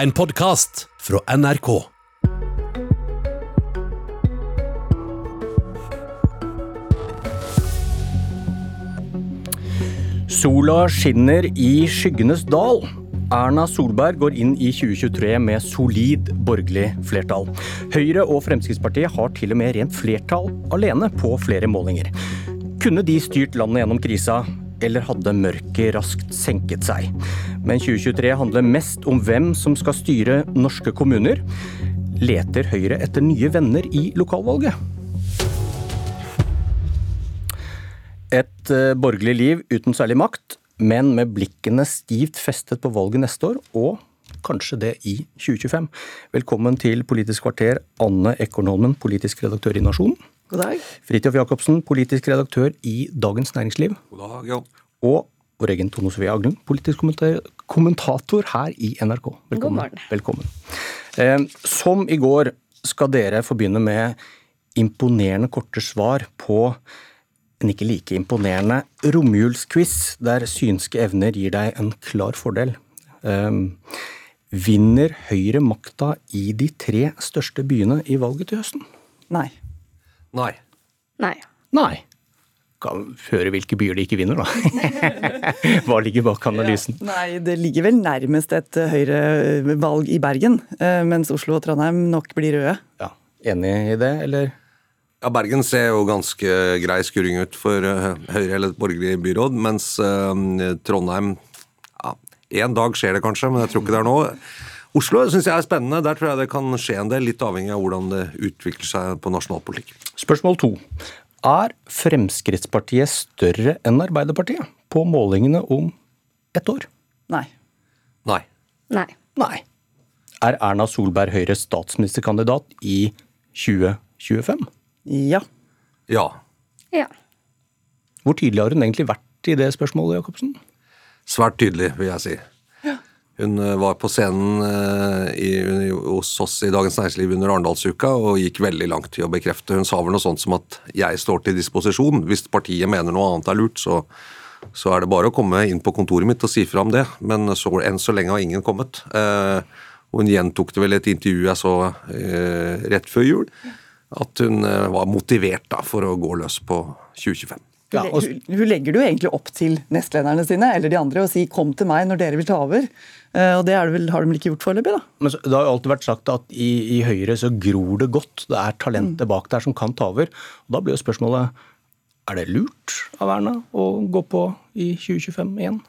En podkast fra NRK. Sola skinner i skyggenes dal. Erna Solberg går inn i 2023 med solid borgerlig flertall. Høyre og Fremskrittspartiet har til og med rent flertall alene på flere målinger. Kunne de styrt landet gjennom krisa, eller hadde mørket raskt senket seg? Men 2023 handler mest om hvem som skal styre norske kommuner. Leter Høyre etter nye venner i lokalvalget? Et eh, borgerlig liv uten særlig makt, men med blikkene stivt festet på valget neste år, og kanskje det i 2025. Velkommen til Politisk kvarter, Anne Ekornholmen, politisk redaktør i Nasjonen. God dag. Fridtjof Jacobsen, politisk redaktør i Dagens Næringsliv. God dag, Jan. Og vår egen Tone Sofie Aglen, politisk kommentator her i NRK. Velkommen. morgen. Velkommen. Eh, som i går skal dere få begynne med imponerende korte svar på en ikke like imponerende romjulsquiz, der synske evner gir deg en klar fordel. Eh, vinner Høyre makta i de tre største byene i valget til høsten? Nei. Nei. Nei. Nei. Kan høre hvilke byer de ikke vinner, da. Hva ligger bak analysen? Nei, det ligger vel nærmest et Høyre-valg i Bergen, eh, mens Oslo og Trondheim nok blir røde. Ja, Enig i det, eller? Ja, Bergen ser jo ganske grei skuring ut for eh, Høyre eller et borgerlig byråd, mens eh, Trondheim ja, En dag skjer det kanskje, men jeg tror ikke det er nå. Oslo syns jeg er spennende. Der tror jeg det kan skje en del, litt avhengig av hvordan det utvikler seg på nasjonalpolitikk. Spørsmål to. Er Fremskrittspartiet større enn Arbeiderpartiet på målingene om ett år? Nei. Nei. Nei. Nei. Er Erna Solberg Høyres statsministerkandidat i 2025? Ja. Ja. Ja. Hvor tydelig har hun egentlig vært i det spørsmålet, Jacobsen? Svært tydelig, vil jeg si. Hun eh, var på scenen eh, i, hos oss i Dagens Næringsliv under Arendalsuka og gikk veldig langt i å bekrefte. Hun sa vel noe sånt som at 'jeg står til disposisjon'. Hvis partiet mener noe annet er lurt, så, så er det bare å komme inn på kontoret mitt og si fra om det. Men så, enn så lenge har ingen kommet. Eh, hun gjentok det vel i et intervju jeg så rett før jul, at hun var motivert da, for å gå løs på 2025. Ja, og- hun, hun legger det jo egentlig opp til nestlederne sine eller de andre og sier 'kom til meg når dere vil ta over'. Eh, Og det er det vel, har de vel ikke gjort foreløpig, da. Men så- Det har jo alltid vært sagt at i, i Høyre så gror det godt. Det er talentet bak der som kan ta over. Og Da blir jo spørsmålet er det lurt av Erna å gå på i 2025 igjen?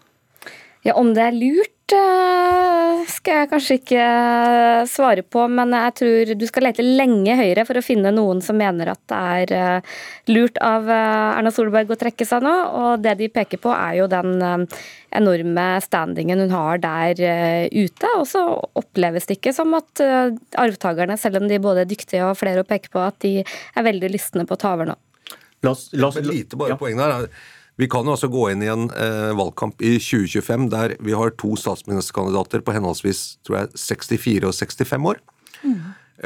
Ja, om det er lurt, skal jeg kanskje ikke eh, svare på, men jeg tror du skal lete lenge høyere for å finne noen som mener at det er eh, lurt av eh, Erna Solberg å trekke seg nå. Og det de peker på, er jo den eh, enorme standingen hun har der eh, ute. Og så oppleves det ikke som at eh, arvtakerne, selv om de både er dyktige og flere å peke på, at de er veldig lystne på å ta over nå. La oss, la oss, lite bare ja. poeng der. Vi kan jo altså gå inn i en eh, valgkamp i 2025 der vi har to statsministerkandidater på henholdsvis tror jeg, 64 og 65 år.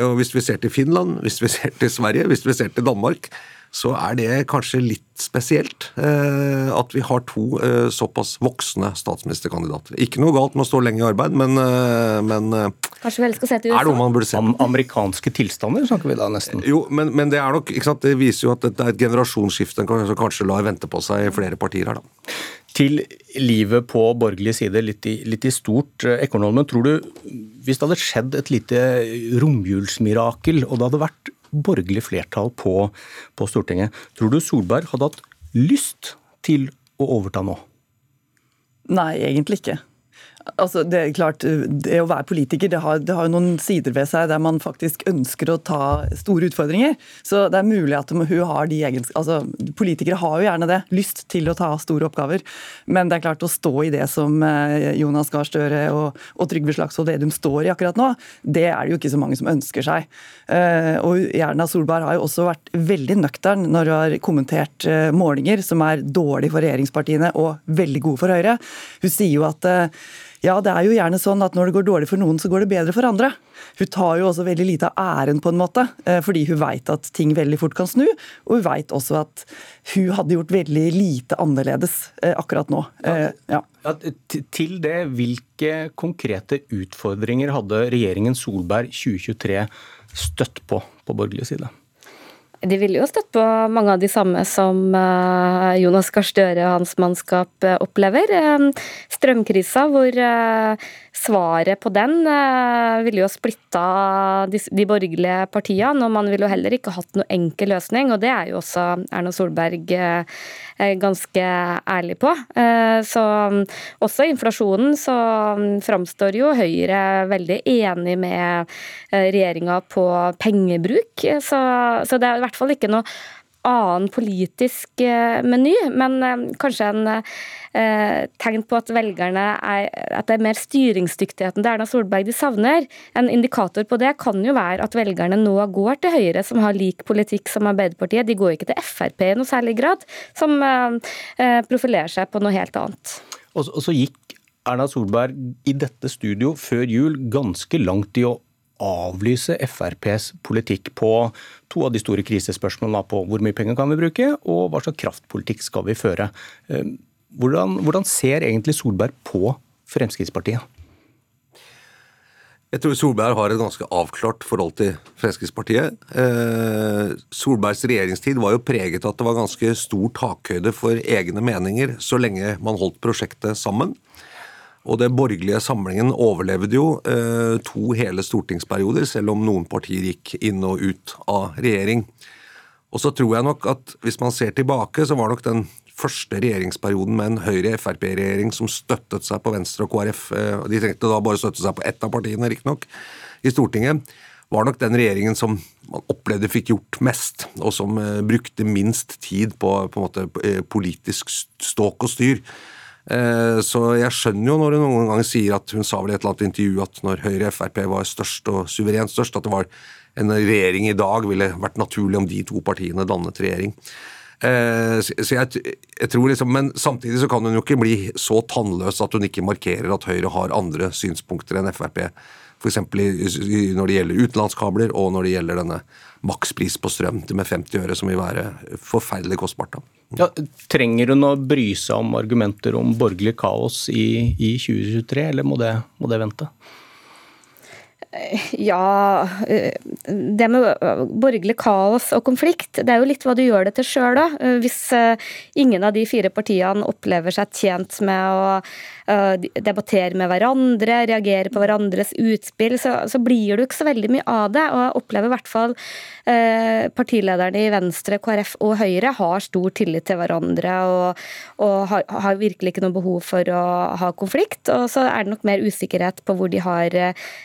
Og Hvis vi ser til Finland, hvis vi ser til Sverige, hvis vi ser til Danmark, så er det kanskje litt spesielt eh, at vi har to eh, såpass voksne statsministerkandidater. Ikke noe galt med å stå lenge i arbeid, men, eh, men eh, Kanskje vi elsker å se til er det noe man burde se. Am amerikanske tilstander snakker vi da nesten. Jo, men, men det er nok, ikke sant, det viser jo at det er et generasjonsskifte som kanskje lar vente på seg i flere partier her, da. Til livet på borgerlig side, litt i, litt i stort. eh, Ekornholmen, tror du, hvis det hadde skjedd et lite romjulsmirakel, og det hadde vært borgerlig flertall på, på Stortinget, tror du Solberg hadde hatt lyst til å overta nå? Nei, egentlig ikke. Altså, det er klart, det å være politiker det har, det har noen sider ved seg der man faktisk ønsker å ta store utfordringer. Så det er mulig at hun har de egens... Altså, politikere har jo gjerne det, lyst til å ta store oppgaver. Men det er klart å stå i det som eh, Jonas Gahr Støre og, og Trygve Slagsvold Vedum står i akkurat nå, det er det jo ikke så mange som ønsker seg. Eh, Og Erna Solberg har jo også vært veldig nøktern når hun har kommentert eh, målinger som er dårlige for regjeringspartiene og veldig gode for Høyre. Hun sier jo at ja, det er jo gjerne sånn at når det går dårlig for noen, så går det bedre for andre. Hun tar jo også veldig lite av æren på en måte, eh, fordi hun veit at ting veldig fort kan snu. Og hun veit også at hun hadde gjort veldig lite annerledes eh, akkurat nå. Ja. Ja. Ja, til det, hvilke konkrete utfordringer hadde regjeringen Solberg 2023 støtt på på borgerlig side? De ville jo støtt på mange av de samme som eh, Jonas Gahr Støre og hans mannskap eh, opplever. Eh, strømkrisa, hvor svaret på den ville jo splitta de, borgerlige partiene, og man ville jo heller ikke hatt noe enkel løsning, og det er jo også Erna Solberg ganske ærlig på. Så også inflasjonen så framstår jo Høyre veldig enig med regjeringa på pengebruk, så, så det er i hvert fall ikke noe annen politisk eh, meny, men eh, kanskje en eh, tegn på at velgerne er, at det er mer styringsdyktigheten til Erna Solberg de savner. En indikator på det kan jo være at velgerne nå går til Høyre, som har lik politikk som Arbeiderpartiet. De går ikke til Frp i noe særlig grad, som profilerer seg på noe helt annet. Og så gikk Erna Solberg i dette studio før jul ganske langt i å avlyse FrPs politikk på to av de store krisespørsmålene på hvor mye penger kan vi bruke, og hva slags kraftpolitikk skal vi føre. Eh, hvordan, hvordan ser egentlig Solberg på Fremskrittspartiet? Jeg tror Solberg har et ganske avklart forhold til Fremskrittspartiet. Eh, Solbergs regjeringstid var jo preget av at det var ganske stor takhøyde for egne meninger så lenge man holdt prosjektet sammen. Og den borgerlige samlingen overlevde jo eh, to hele stortingsperioder, selv om noen partier gikk inn og ut av regjering. Og så tror jeg nok at hvis man ser tilbake, så var nok den første regjeringsperioden med en Høyre-Frp-regjering som støttet seg på Venstre og KrF, eh, de trengte da bare støtte seg på ett av partiene, riktignok, i Stortinget, var nok den regjeringen som man opplevde fikk gjort mest, og som eh, brukte minst tid på, på måte, politisk ståk og styr. Eh, så jeg skjønner jo når hun noen ganger sier at hun sa vel i et eller annet intervju at når Høyre Frp var størst og suverent størst, at det var en regjering i dag ville vært naturlig om de to partiene dannet regjering. Eh, så jeg, jeg, tror liksom, Men samtidig så kan hun jo ikke bli så tannløs at hun ikke markerer at Høyre har andre synspunkter enn Frp. F.eks. når det gjelder utenlandskabler og når det gjelder denne makspris på strøm med 50 øre, som vil være forferdelig kostbart. Ja, trenger hun å bry seg om argumenter om borgerlig kaos i, i 2023, eller må det, må det vente? Ja Det med borgerlig kaos og konflikt, det er jo litt hva du gjør det til sjøl òg. Hvis eh, ingen av de fire partiene opplever seg tjent med å Eh, debattere med hverandre, reagere på hverandres utspill, så, så, blir du ikke så veldig mye av det. Og jeg opplever i hvert fall eh, partilederne i Venstre, KrF og Høyre har stor tillit til hverandre og, og har, har, virkelig ikke noe behov for å ha konflikt. Og så er det nok mer usikkerhet på hvor de har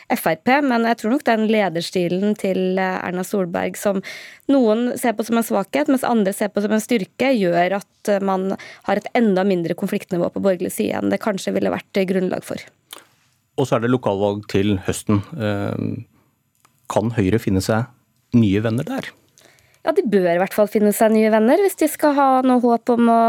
Frp. Frp, men jeg tror nok den lederstilen til eh, Erna Solberg som noen ser på som en svakhet, mens andre ser på som en styrke, gjør at man har et enda mindre konfliktnivå på borgerlig side enn det kanskje ville vært grunnlag for. Og så er det lokalvalg til høsten. Eh, kan Høyre finne seg nye venner der? Ja, De bør i hvert fall finne seg nye venner hvis de skal ha noe håp om å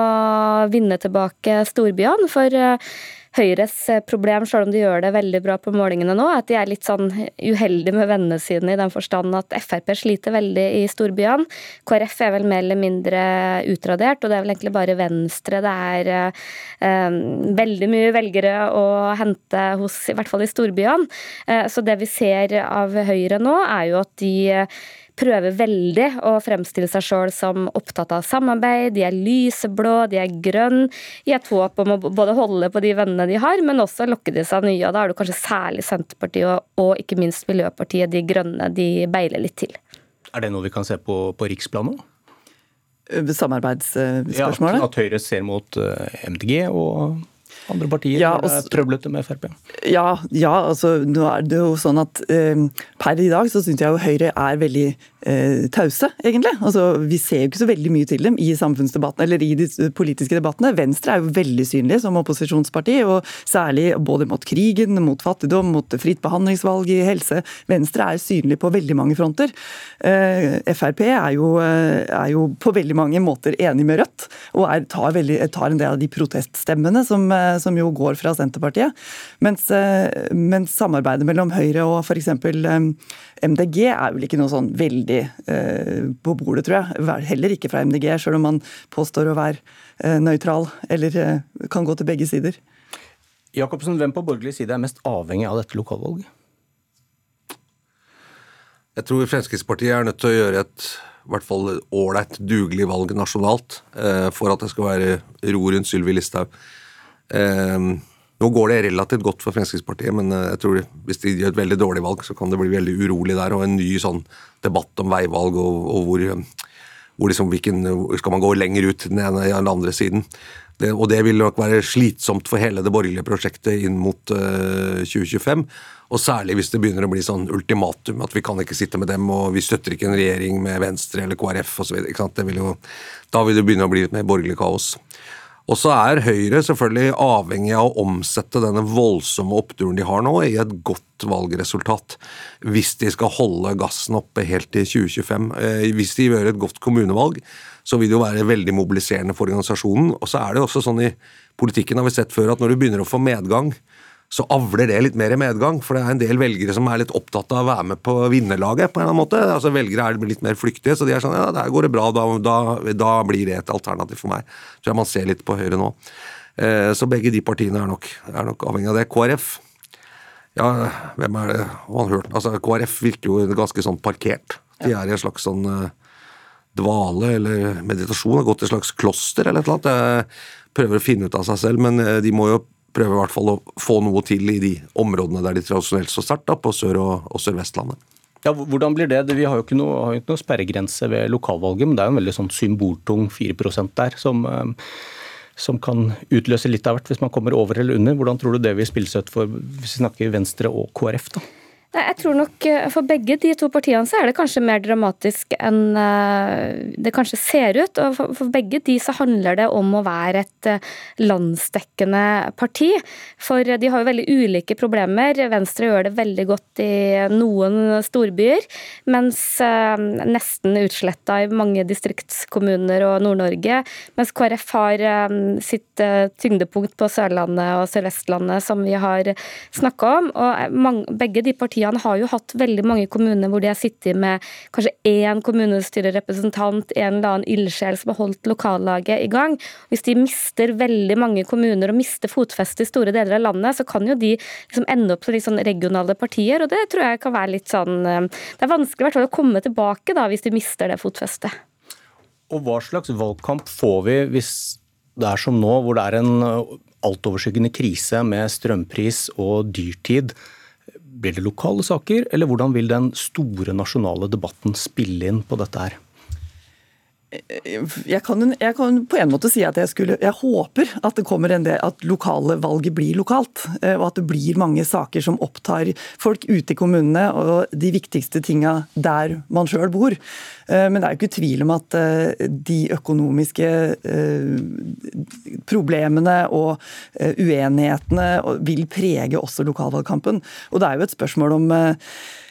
vinne tilbake storbyene. For eh, Høyres eh, problem, selv om de gjør det veldig bra på målingene nå, at de er litt sånn uheldige med vennene sine i den forstand at Frp sliter veldig i storbyene. KrF er vel mer eller mindre utradert, og det er vel egentlig bare Venstre det er eh, veldig mye velgere å hente hos, i hvert fall i storbyene. Eh, så det vi ser av Høyre nå, er jo at de prøver veldig å fremstille seg sjøl som opptatt av samarbeid. De er lyseblå, de er grønne, i et håp om å både holde på de vennene de har, men også lokke de seg nye. og Da er det kanskje særlig Senterpartiet og, og, ikke minst Miljøpartiet De Grønne de beiler litt til. Er det noe vi kan se på, på riksplan nå? Samarbeidsspørsmålet? Ja, at Høyre ser mot eh, MDG og andre partier ja, og, er trøblete med Frp? Ja, ja, altså nå er det jo sånn at eh, per i dag så syns jeg jo Høyre er veldig eh, tause, egentlig. Altså, vi ser jo ikke så veldig mye til dem i samfunnsdebatten, eller i de politiske debattene. Venstre er jo veldig synlige som opposisjonsparti, og særlig både mot krigen, mot fattigdom, mot fritt behandlingsvalg i helse. Venstre er synlig på veldig mange fronter. Eh, Frp er jo, eh, er jo, på veldig mange måter enig med Rødt, og er, tar, veldig, tar, en del av de proteststemmene som, eh, som jo går fra Senterpartiet. Mens, eh, mens samarbeidet mellom Høyre og f.eks. MDG er vel ikke noe sånn veldig eh, på bordet, tror jeg. Heller ikke fra MDG, selv om man påstår å være eh, nøytral eller eh, kan gå til begge sider. Jacobsen, hvem på borgerlig side er mest avhengig av dette lokalvalget? Jeg tror Fremskrittspartiet er nødt til å gjøre et i hvert fall ålreit, dugelig valg nasjonalt for at det skal være ro rundt Sylvi Listhaug. Eh, nå går det relativt godt for Fremskrittspartiet, men eh, jeg tror hvis de gjør et veldig dårlig valg, så kan det bli veldig urolig der, og en ny sånn debatt om veivalg og, og hvor, hvor liksom, hvilken, skal man gå lenger ut den ene eller den andre siden. Det, og det vil nok være slitsomt for hele det borgerlige prosjektet inn mot uh, 2025. Og særlig hvis det begynner å bli sånn ultimatum at vi kan ikke sitte med dem, og vi støtter ikke en regjering med Venstre eller KrF osv. Da vil det begynne å bli litt mer borgerlig kaos. Og så er Høyre selvfølgelig avhengig av å omsette denne voldsomme oppturen de har nå, i et godt valgresultat. Hvis de skal holde gassen oppe helt til 2025. Eh, hvis de gjør et godt kommunevalg, så vil det jo være veldig mobiliserende for organisasjonen. Og så er det jo også sånn i politikken har vi sett før at når du begynner å få medgang, så avler det litt mer i medgang. For det er en del velgere som er litt opptatt av å være med på vinnerlaget. på en eller annen måte. Altså Velgere er litt mer flyktige, så de er sånn ja, der går det bra, da, da, da blir det et alternativ for meg. Tror jeg man ser litt på Høyre nå. Eh, så begge de partiene er nok, er nok avhengig av det. KrF ja, hvem er det man har hørt? Altså, KrF virker jo ganske sånn parkert. De er i en slags sånn uh, dvale eller meditasjon, har gått i et slags kloster eller et eller annet. Jeg prøver å finne ut av seg selv, men eh, de må jo prøve i hvert fall å få noe til i de områdene der de tradisjonelt står sterkt, på Sør- og, og Sør-Vestlandet. Ja, Hvordan blir det? Vi har jo ikke noe, noe sperregrense ved lokalvalget, men det er jo en veldig sånn symboltung 4% der, som, eh, som, kan utløse litt av hvert hvis man kommer over eller under. Hvordan tror du det vil spille seg ut for hvis vi snakker Venstre og KrF? da? Jeg tror nok eh, For begge de to partiene så er det kanskje mer dramatisk enn eh, det kanskje ser ut. og For begge de så handler det om å være et eh, landsdekkende parti. For de har jo veldig ulike problemer. Venstre gjør det veldig godt i noen storbyer, mens nesten utsletta i mange distriktskommuner og Nord-Norge. Mens KrF har sitt tyngdepunkt på Sørlandet og Sør-Vestlandet, som vi har snakka om. og Begge de partiene partiene har jo hatt veldig mange kommuner hvor de har sittet med kanskje én kommunestyrerepresentant, en eller annen ildsjel som har holdt lokallaget i gang. Hvis de mister veldig mange kommuner og mister fotfeste i store deler av landet, så kan jo de liksom ende opp som litt sånn regionale partier, og det tror jeg kan være litt sånn eh, Det er vanskelig å komme tilbake da, hvis de mister det fotfestet. Og hva slags valgkamp får vi hvis det er som nå, hvor det er en eh, altoverskyggende krise med strømpris og dyrtid? Blir det lokale saker, eller hvordan vil den store nasjonale debatten spille inn på dette her? Jeg kan, jeg kan, på en måte si at jeg, skulle, jeg håper at det kommer en del, at lokale valget blir lokalt. Eh, og at det blir mange saker som opptar folk ute i kommunene og de viktigste tinga der man sjøl bor. Eh, men det er jo ikke tvil om at eh, de økonomiske problemene og uenighetene vil prege også lokalvalgkampen. Og det er jo et spørsmål om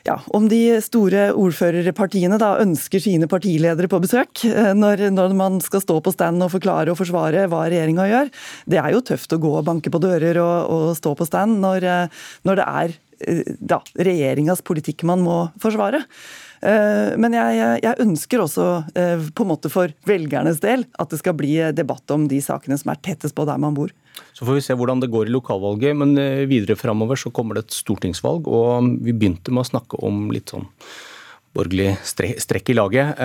ja, om de store ordførerpartiene da ønsker sine partiledere på besøk når, når, man skal stå på stand og forklare og forsvare hva regjeringa gjør. Det er jo tøft å gå og banke på dører og, og stå på stand når, eh, når det er eh, da, regjeringas politikk man må forsvare. Men jeg, jeg, ønsker også på en måte for velgernes del at det skal bli debatt om de sakene som er tettest på der man bor. Så får vi se hvordan det går i lokalvalget, men eh, videre framover så kommer det et stortingsvalg. Og vi begynte med å snakke om litt sånn borgerlig strekk i laget.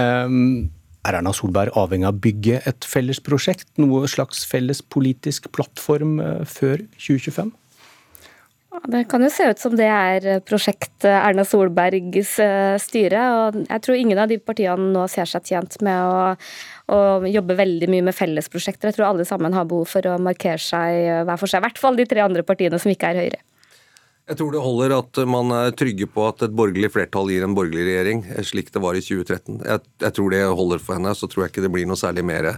Eh, er Erna Solberg avhengig av å bygge et felles prosjekt, noe slags felles politisk plattform eh, før 2025? Det kan jo se ut som det er prosjekt Erna Solbergs styre. og Jeg tror ingen av de partiene nå ser seg tjent med å å jobbe veldig mye med fellesprosjekter. Jeg tror alle sammen har behov for å markere seg hver for seg. I hvert fall de tre andre partiene som ikke er Høyre. Jeg tror det holder at man er trygge på at et borgerlig flertall gir en borgerlig regjering, slik det var i 2013. Jeg, jeg tror det holder for henne. Så tror jeg ikke det blir noe særlig mer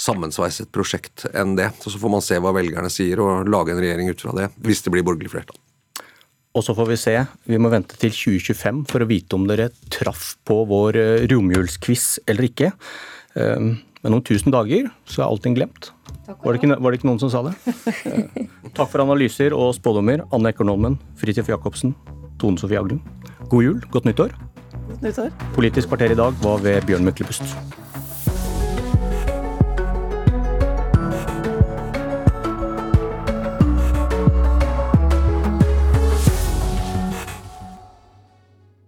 sammensveiset prosjekt enn det. Så får man se hva velgerne sier og lage en regjering ut fra det, hvis det blir borgerlig flertall. Og så får vi se. Vi må vente til 2025 for å vite om dere traff på vår eh, romjulsquiz eller ikke. Ehm, men om tusen dager så er allting glemt. Var det, ikke, var det, ikke, noen som sa det? Eh, takk for analyser og spådommer, Anne Ekornholmen, Fridtjof Jacobsen, Tone Sofie Aglen. God jul, godt nyttår. Godt nyttår. Politisk kvarter i dag var ved Bjørn Myklebust.